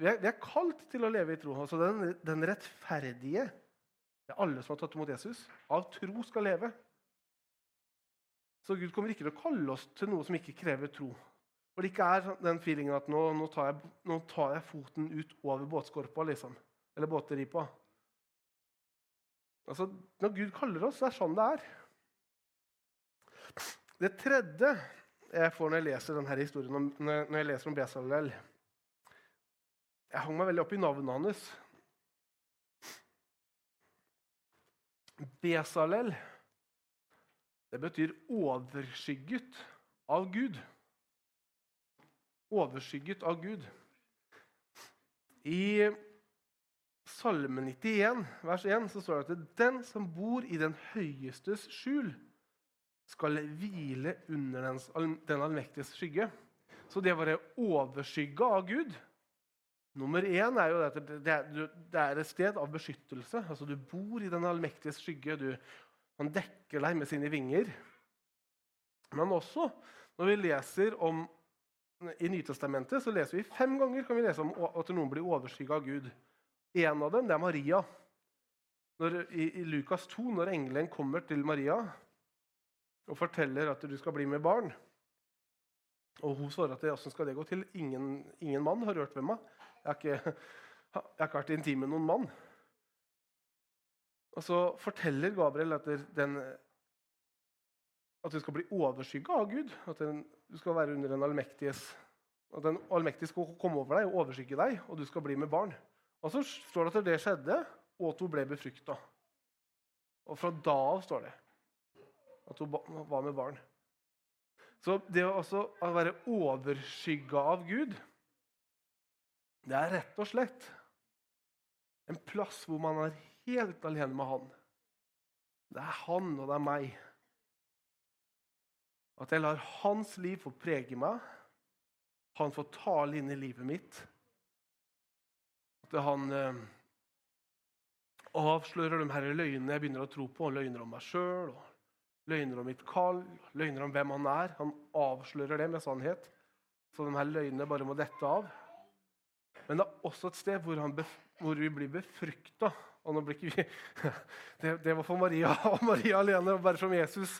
Vi er, vi er, kalt til å leve i tro. Altså den, den rettferdige det er alle som har tatt imot Jesus. Av tro skal leve. Så Gud kommer ikke til å kalle oss til noe som ikke krever tro. For det ikke er den feelingen at nå, nå, tar, jeg, nå tar, jeg, foten ut over båtskorpa, liksom. Eller båteripa. Altså, når Gud kaller oss, det er sånn det er. Det tredje jeg får når jeg leser denne historien om, når jeg leser om Besalel Jeg hang meg veldig opp i navnet hans. Besalel det betyr overskygget av Gud. Overskygget av Gud. I Salme 91, vers 1, så står det at den som bor i den høyestes skjul, skal hvile under den, allmektiges skygge. Så det å være overskygga av Gud, Nummer én er jo at det er et sted av beskyttelse. Altså, du bor i den allmektiges skygge. Du, han dekker deg med sine vinger. Men også når vi leser om I Nytestamentet så leser vi fem ganger kan vi lese om at noen blir overskygga av Gud. En av dem det er Maria. Når, i, I Lukas 2, når engelen kommer til Maria og forteller at du skal bli med barn Og hun svarer at åssen skal det gå til? Ingen, ingen mann har rørt ved meg. Jeg har ikke, jeg har ikke vært intim med noen mann. Og så forteller Gabriel at, den, at du skal bli overskygga av Gud. At den, du skal være under den allmektiges At den allmektige skal komme over deg og overskygge deg, og du skal bli med barn. Og så står det at det skjedde, og at hun ble befrukta. Og fra da av står det at hun var med barn. Så det å være overskygga av Gud, det er rett og slett en plass hvor man er helt alene med Han. Det er han, og det er meg. At jeg lar hans liv få prege meg. Han får tale inn i livet mitt. At han eh, avslører de her løgnene jeg begynner å tro på. Løgner om meg sjøl, løgner om mitt kall, løgner om hvem han er. Han avslører det med sannhet. Så de her løgnene bare må dette av. Men det er også et sted hvor, han bef hvor vi blir befrukta. Det, det var for Maria og Maria alene, bare som Jesus.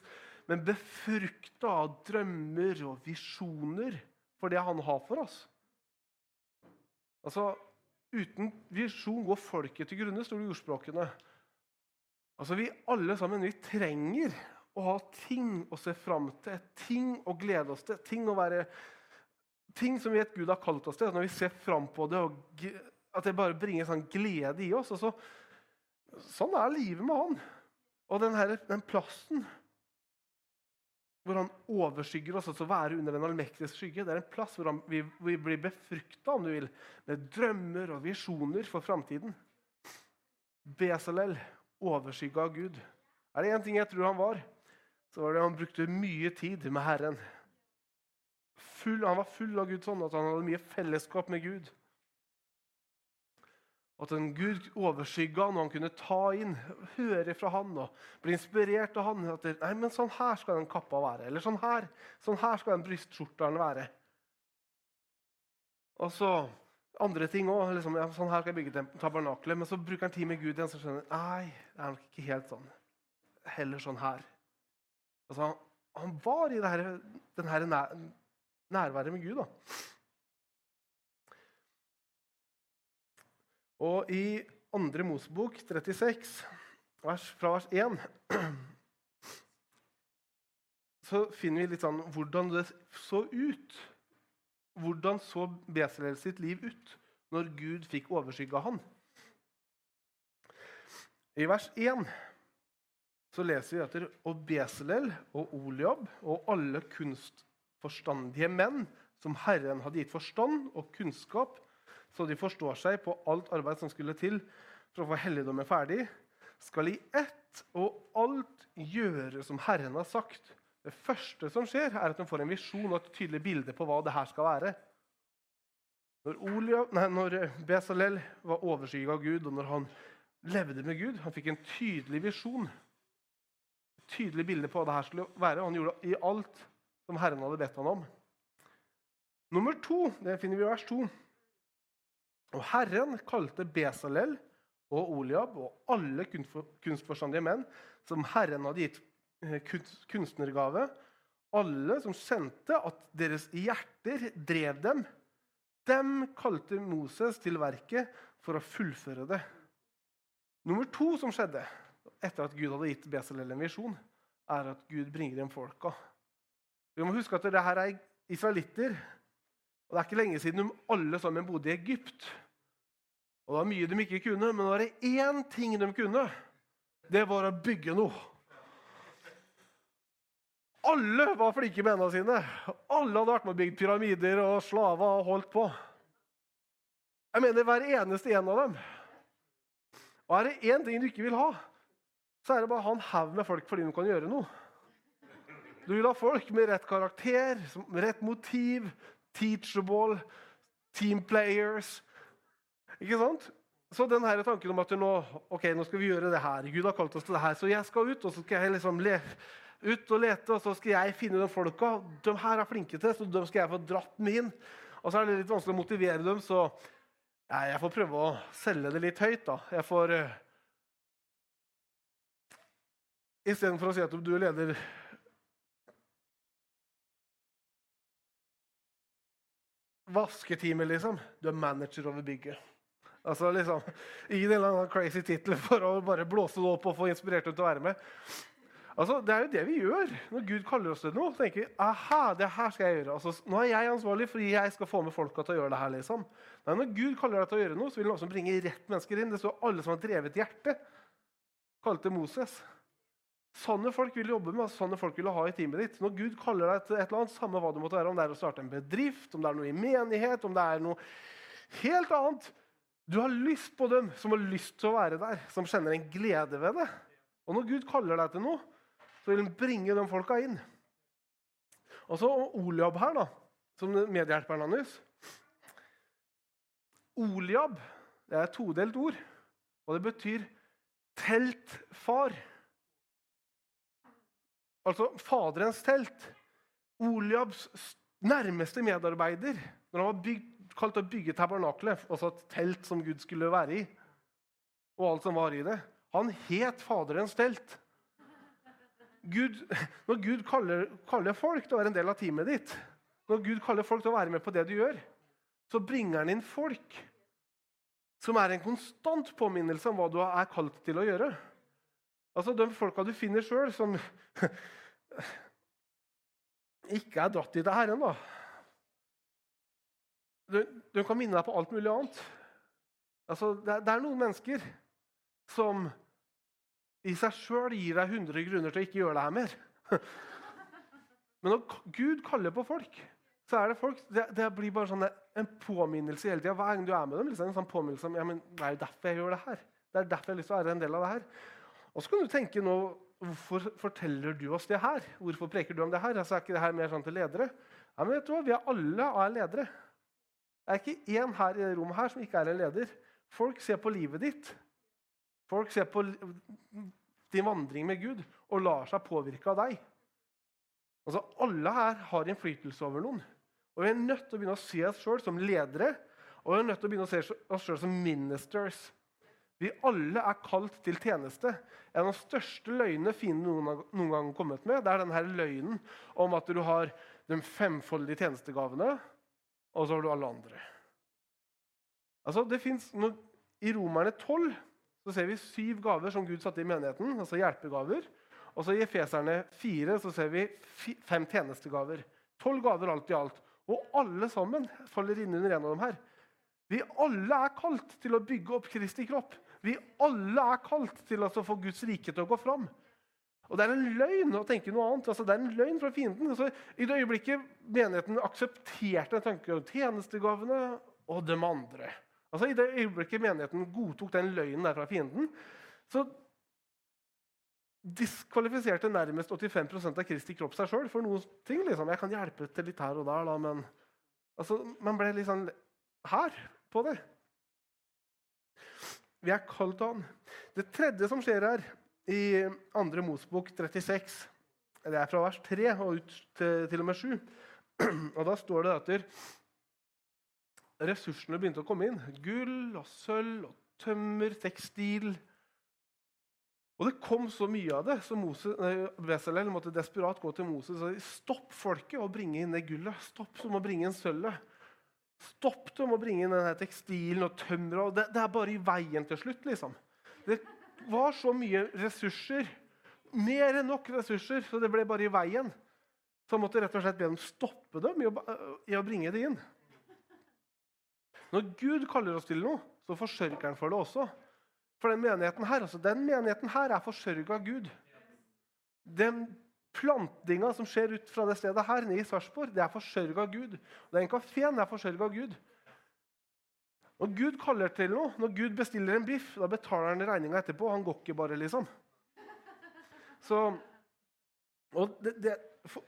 Men befrukta av drømmer og visjoner for det han har for oss. Altså, Uten visjon går folket til grunne, står det i ordspråkene. Altså, Vi alle sammen vi trenger å ha ting å se fram til, ting å glede oss til, ting å være ting som vi vet Gud har kalt oss til. Når vi ser fram på det, at det bare bringer sånn glede i oss. Så, sånn er livet med Han. Og den, her, den plassen hvor han overskygger oss, altså være under den allmektiges skygge, det er en plass hvor vi, vi blir befrukta om du vil, med drømmer og visjoner for framtiden. Besalel, overskygga av Gud. Er det én ting jeg tror han var, så var det han brukte mye tid med Herren full, han var full av Guds ånd, at han hadde mye fellesskap med Gud. At en Gud overskygga han, og han kunne ta inn, høre fra han og bli inspirert av han. At det, nei, men sånn her skal den kappa være. Eller sånn her, sånn her skal den brystskjorteren være. Og så andre ting òg. Liksom, ja, sånn her skal jeg bygge tabernaklet. Men så bruker han tid med Gud igjen, så skjønner han nei, det er nok ikke helt sånn. Heller sånn her. Altså, han, han var i det her, den her nær, nærværet med Gud. da. Og i 2. Mosebok 36, vers, fra vers 1, så finner vi litt sånn hvordan det så ut. Hvordan så Besalel sitt liv ut når Gud fikk overskygga han? I vers 1 så leser vi etter Og Besalel og Oliab og alle kunstforstandige menn som Herren hadde gitt forstand og kunnskap, så de forstår seg på alt arbeid som skulle til for å få helligdommen ferdig, skal i ett og alt gjøre som Herren har sagt. Det første som skjer, er at de får en visjon og et tydelig bilde på hva det her skal være. Når, Olia, nei, når Besalel var overskygget av Gud, og når han levde med Gud Han fikk en tydelig visjon. Et tydelig bilde på hva det her skulle være. og Han gjorde i alt som Herren hadde bedt han om. Nummer to, det finner vi i vers to. Og Herren kalte Besalel og Oliab og alle kunstforstandige menn som Herren hadde gitt eh, kunstnergave, alle som kjente at deres hjerter drev dem, dem kalte Moses til verket for å fullføre det. Nummer to som skjedde etter at Gud hadde gitt Besalel en visjon, er at Gud bringer inn folka. Vi må huske at det her er israelitter. Og Det er ikke lenge siden de alle sammen bodde i Egypt. Og Det var mye de ikke kunne, men det var det én ting de kunne. Det var å bygge noe. Alle var flinke med hendene sine. Alle hadde vært med og bygd pyramider og slava og holdt på. Jeg mener hver eneste en av dem. Og er det én ting du ikke vil ha, så er det bare å ha en haug med folk fordi de kan gjøre noe. Du vil ha folk med rett karakter, rett motiv, teachable, team players. Ikke sant? Så den her tanken om at nå, okay, nå skal vi gjøre det her. Gud har kalt oss til det her. Så jeg skal ut og så skal jeg liksom le, ut og lete, og så skal jeg finne de folka. De her er flinke til, så de skal jeg få dratt med inn. Og så er det litt vanskelig å motivere dem, så ja, jeg får prøve å selge det litt høyt. da. Jeg får... Uh, Istedenfor å si at du er leder Vasketime, liksom. Du er manager over bygget. Altså liksom, Gi en eller annen crazy tittel for å bare blåse det opp og få inspirert dem til å være med. Altså, Det er jo det vi gjør når Gud kaller oss til noe. så tenker vi, aha, det her skal jeg gjøre. Altså, nå er jeg ansvarlig fordi jeg skal få med folka til å gjøre det her. liksom. Nei, Når Gud kaller deg til å gjøre noe, så vil han også bringe rett mennesker inn. Det står alle som har drevet hjertet, kalte Moses. Sånne folk vil jobbe med, sånne folk vil ha i teamet ditt. Når Gud kaller deg til et eller annet, samme hva det måtte være, om det er å starte en bedrift, om det er noe i menighet, om det er noe helt annet Du har lyst på dem som har lyst til å være der, som kjenner en glede ved det. Og når Gud kaller deg til noe, så vil han bringe de folka inn. Og så Oliab her, da, som medhjelperen hans. Oliab det er et todelt ord, og det betyr teltfar. Altså Faderens telt. Oliabs nærmeste medarbeider når han var bygd, kalt å bygge tabernaklet, altså et telt som Gud skulle være i, og alt som var i det. Han het Faderens telt. Gud, når Gud kaller, kaller, folk til å være en del av teamet ditt, når Gud kaller folk til å være med på det du gjør, så bringer han inn folk som er en konstant påminnelse om hva du er kalt til å gjøre. Altså De folka du finner sjøl, som ikke er dratt i det her da. De, de, kan minne deg på alt mulig annet. Altså, det, det er noen mennesker som i seg sjøl gir deg 100 grunner til å ikke gjøre det her mer. Men når Gud kaller på folk, så er det folk Det, det blir bare sånn en påminnelse hele tida. Hver gang du er med dem, liksom, en sånn påminnelse om ja, men det er jo derfor jeg gjør det her. Det er derfor jeg har lyst til å være en del av det her. Og så kan du tenke nå, Hvorfor forteller du oss det her? Hvorfor preker du om det her? Altså, er ikke det her mer sånn til ledere? Ja, men vet du hva? Vi er alle er ledere. Det er ikke én her i rommet her som ikke er en leder. Folk ser på livet ditt. Folk ser på din vandring med Gud og lar seg påvirke av deg. Altså, Alle her har innflytelse over noen. Og Vi er nødt til å begynne å se oss sjøl som ledere og vi er nødt til å begynne å se oss sjøl som ministers. Vi alle er kalt til tjeneste. En av de største løgnene fienden noen, noen gang har kommet med, det er denne løgnen om at du har de femfoldige tjenestegavene, og så har du alle andre. Altså, det finnes, I Romerne 12 så ser vi syv gaver som Gud satte i menigheten, altså hjelpegaver. Og så I Efeserne 4 så ser vi fem tjenestegaver. Tolv gaver alt i alt. Og alle sammen faller inn under en av dem her. Vi alle er kalt til å bygge opp Kristi kropp. Vi alle er kalt til å få Guds rike til å gå fram. Og Det er en løgn å tenke noe annet. Altså, det er en løgn fra fienden. Altså, I det øyeblikket menigheten aksepterte den tanke om tjenestegavene og de andre Altså, I det øyeblikket menigheten godtok den løgnen der fra fienden, så diskvalifiserte nærmest 85% av Kristi kropp seg sjøl for noen ting. Liksom. Jeg kan hjelpe til litt her og der, da, men altså, man ble liksom her på det. Vi er kalt av han. Det tredje som skjer her, i 2. Mosbok 36, det er fra vers 3 og ut til, til og med 7. Og da står det etter ressursene begynte å komme inn. Gull og sølv og tømmer, tekstil. Og det kom så mye av det, så Besalel måtte desperat gå til Moses og si stopp folket og bringe inn det gullet. Stopp som å bringe inn sølvet. Stopp dem å bringe inn denne tekstilen og tømmeret. Det, det er bare i veien til slutt. liksom. Det var så mye ressurser. Mer enn nok ressurser, så det ble bare i veien. Så han måtte rett og slett be dem stoppe dem i å, i å bringe det inn. Når Gud kaller oss til noe, så forsørger han for det også. For den menigheten her, altså, den menigheten her er forsørga av Gud. Den Plantinga som skjer ut fra det stedet her, nede i Sarpsborg, det er forsørga av Gud. Og det er forsørga av Gud. Når Gud kaller til noe, når Gud bestiller en biff, da betaler han regninga etterpå. Han går ikke bare, liksom. Så, det, det,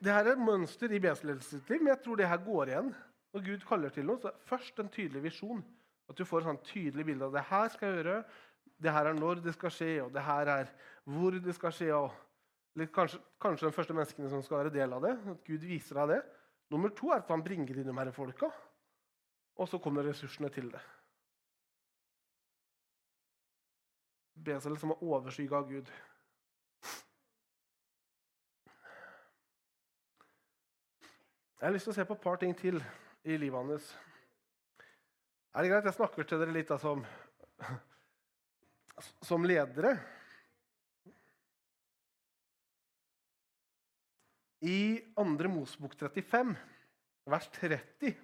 det her er et mønster i BS-ledelsens liv, men jeg tror det her går igjen. Når Gud kaller til noe, så er det først en tydelig visjon. At du får et sånn tydelig bilde av det her skal jeg gjøre, det her er når det skal skje, og det her er hvor det skal skje. og eller kanskje, kanskje den første menneskene som skal være del av det. At Gud viser deg det. Nummer to er at han bringer inn de her folka. Og så kommer ressursene til det. Besel som er overskygga av Gud. Jeg har lyst til å se på et par ting til i livet hans. Er det greit jeg snakker til dere litt da, som, som ledere? I 2. Mosebok 35, vers 30,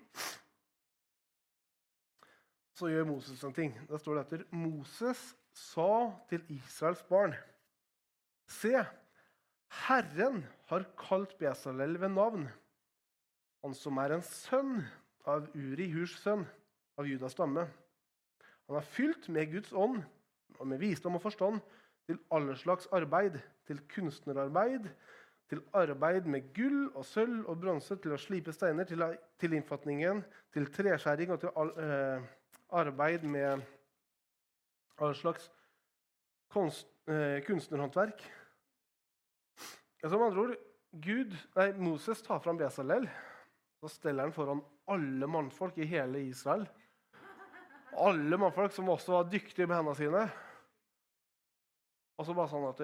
så gjør Moses en ting. Da står det etter Moses sa til Israels barn Se, Herren har kalt Besalel ved navn, han som er en sønn av Uri, Hurs sønn, av Judas stamme. Han er fylt med Guds ånd og med visdom og forstand til alle slags arbeid, til kunstnerarbeid, til arbeid med gull og sølv og bronse, til å slipe steiner, til, til innfatningen, til treskjæring og til all, eh, arbeid med all slags konst, eh, kunstnerhåndverk. Som andre ord, Gud, nei, Moses tar fram Besalel. Så steller han foran alle mannfolk i hele Israel. Alle mannfolk som også var dyktige med hendene sine. Og så bare sånn at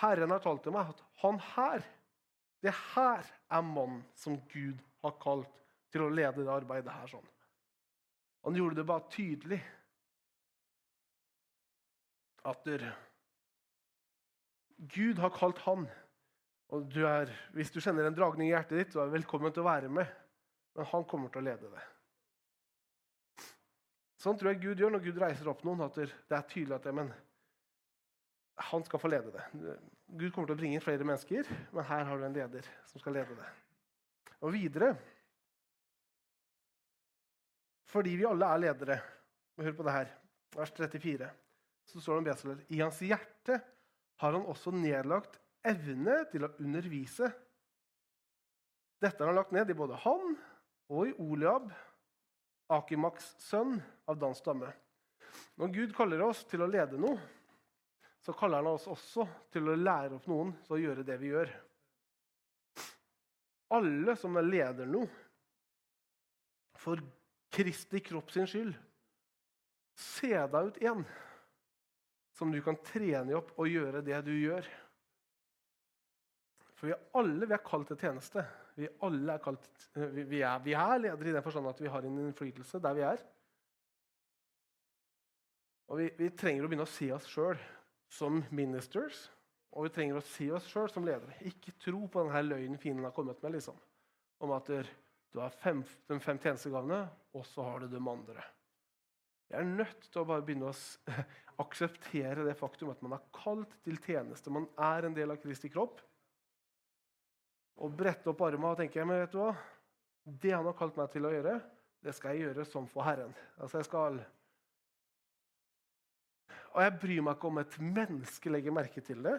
Herren har talt til meg at han her, det her er mannen som Gud har kalt til å lede det arbeidet her. sånn. Han gjorde det bare tydelig at der, Gud har kalt han. Og du er, hvis du kjenner en dragning i hjertet ditt, så er du velkommen til å være med. Men han kommer til å lede det. Sånn tror jeg Gud gjør når Gud reiser opp noen. at Det er tydelig at det, men han skal få lede det. Gud kommer til å bringe inn flere mennesker, men her har du en leder som skal lede det. Og videre Fordi vi alle er ledere Hør på det her. Vers 34. Så står det om Besalel. I hans hjerte har han også nedlagt evne til å undervise. Dette har han lagt ned i både han og i Oliab, Akimaks sønn av dansk stamme. Når Gud kaller oss til å lede noe, så kaller han oss også til å lære opp noen til å gjøre det vi gjør. Alle som er leder nå, for Kristi kropp sin skyld, se deg ut en som du kan trene opp og gjøre det du gjør. For vi er alle vi er kalt til tjeneste. Vi, er, kalt, vi, vi, er, vi er ledere i den forstand at vi har en innflytelse der vi er. Og vi, vi trenger å begynne å se oss sjøl som ministers, og vi trenger å se oss sjøl som ledere. Ikke tro på denne løgnen fienden har kommet med, liksom, om at du har fem, de fem tjenestegavene, og så har du de andre. Vi er nødt til å bare begynne å akseptere det faktum at man er kalt til tjeneste. Man er en del av Kristi kropp. Og brette opp armene og tenke men vet du hva? Det han har kalt meg til å gjøre, det skal jeg gjøre som for Herren. Altså jeg skal og jeg bryr meg ikke om et menneske legger merke til det.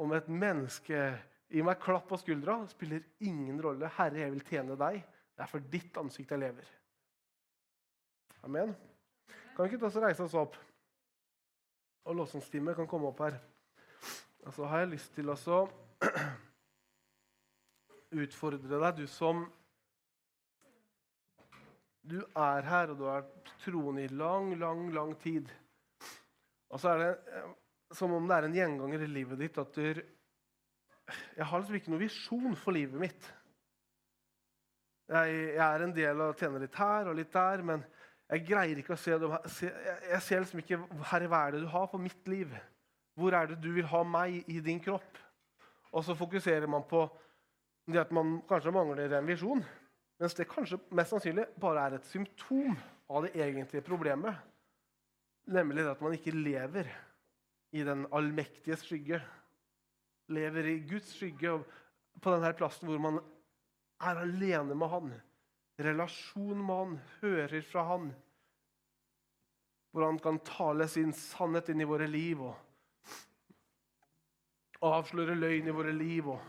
Om et menneske gir meg klapp på skuldra, Det spiller ingen rolle. Herre, jeg vil tjene deg. Det er for ditt ansikt jeg lever. Amen. Kan vi ikke ta oss og reise oss opp? Og lovsangsteamet kan komme opp her. Og så har jeg lyst til å utfordre deg, du som Du er her, og du har troende i lang, lang, lang tid. Og så er det eh, som om det er en gjenganger i livet ditt at du Jeg har liksom ikke noen visjon for livet mitt. Jeg, jeg er en del av å tjene litt her og litt der, men jeg greier ikke å se det. Jeg ser liksom ikke Herre, hva er det du har for mitt liv? Hvor er det du vil ha meg i din kropp? Og så fokuserer man på det at man kanskje mangler en visjon, mens det kanskje mest sannsynlig bare er et symptom av det egentlige problemet. Nemlig at man ikke lever i den allmektiges skygge. Lever i Guds skygge på denne plassen hvor man er alene med Han. Relasjon med Han, hører fra Han. Hvor Han kan tale sin sannhet inn i våre liv og avsløre løgn i våre liv. og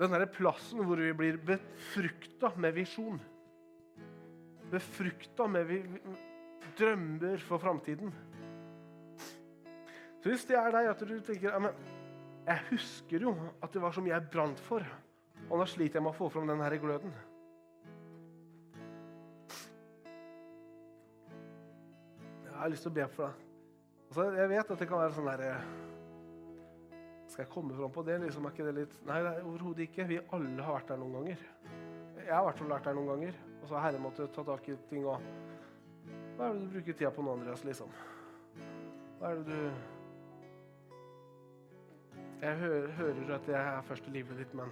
Denne plassen hvor vi blir befrukta med visjon. befrukta med vi, vi, drømmer for framtiden. Så hvis det er deg at du tenker ja, men Jeg husker jo at det var så mye jeg brant for, og nå sliter jeg med å få fram den her gløden. Jeg har lyst til å be for deg. Altså, jeg vet at det kan være sånn der Skal jeg komme fram på det? Liksom, er ikke det litt Nei, det er overhodet ikke. Vi alle har vært der noen ganger. Jeg har i hvert fall vært der noen ganger. Og så har Herre måttet ta tak i ting og Hva er det du bruker tida på nå, Andreas, liksom? Hva er det du Jeg hører, at jeg er først i livet ditt, men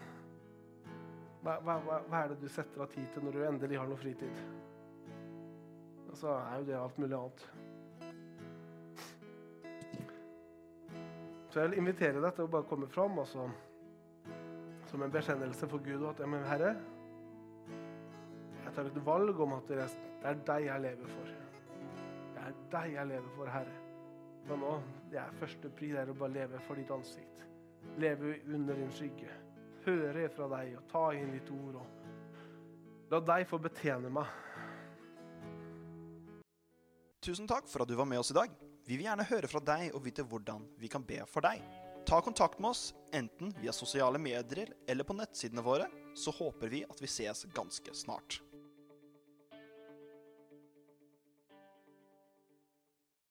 hva, hva, hva er det du setter av tid til når du endelig har noe fritid? Og så er jo det alt mulig annet. Så jeg vil invitere deg til å bare komme fram altså, som en bekjennelse for Gud. og At men Herre, jeg tar et valg om at det er deg jeg lever for. Er deg jeg lever for, Herre. Og nå, det er første pri, det er å bare leve for ditt ansikt. Leve under din skygge. Høre fra deg og ta inn ditt ord. og La deg få betjene meg. Tusen takk for at du var med oss i dag. Vi vil gjerne høre fra deg og vite hvordan vi kan be for deg. Ta kontakt med oss enten via sosiale medier eller på nettsidene våre, så håper vi at vi ses ganske snart.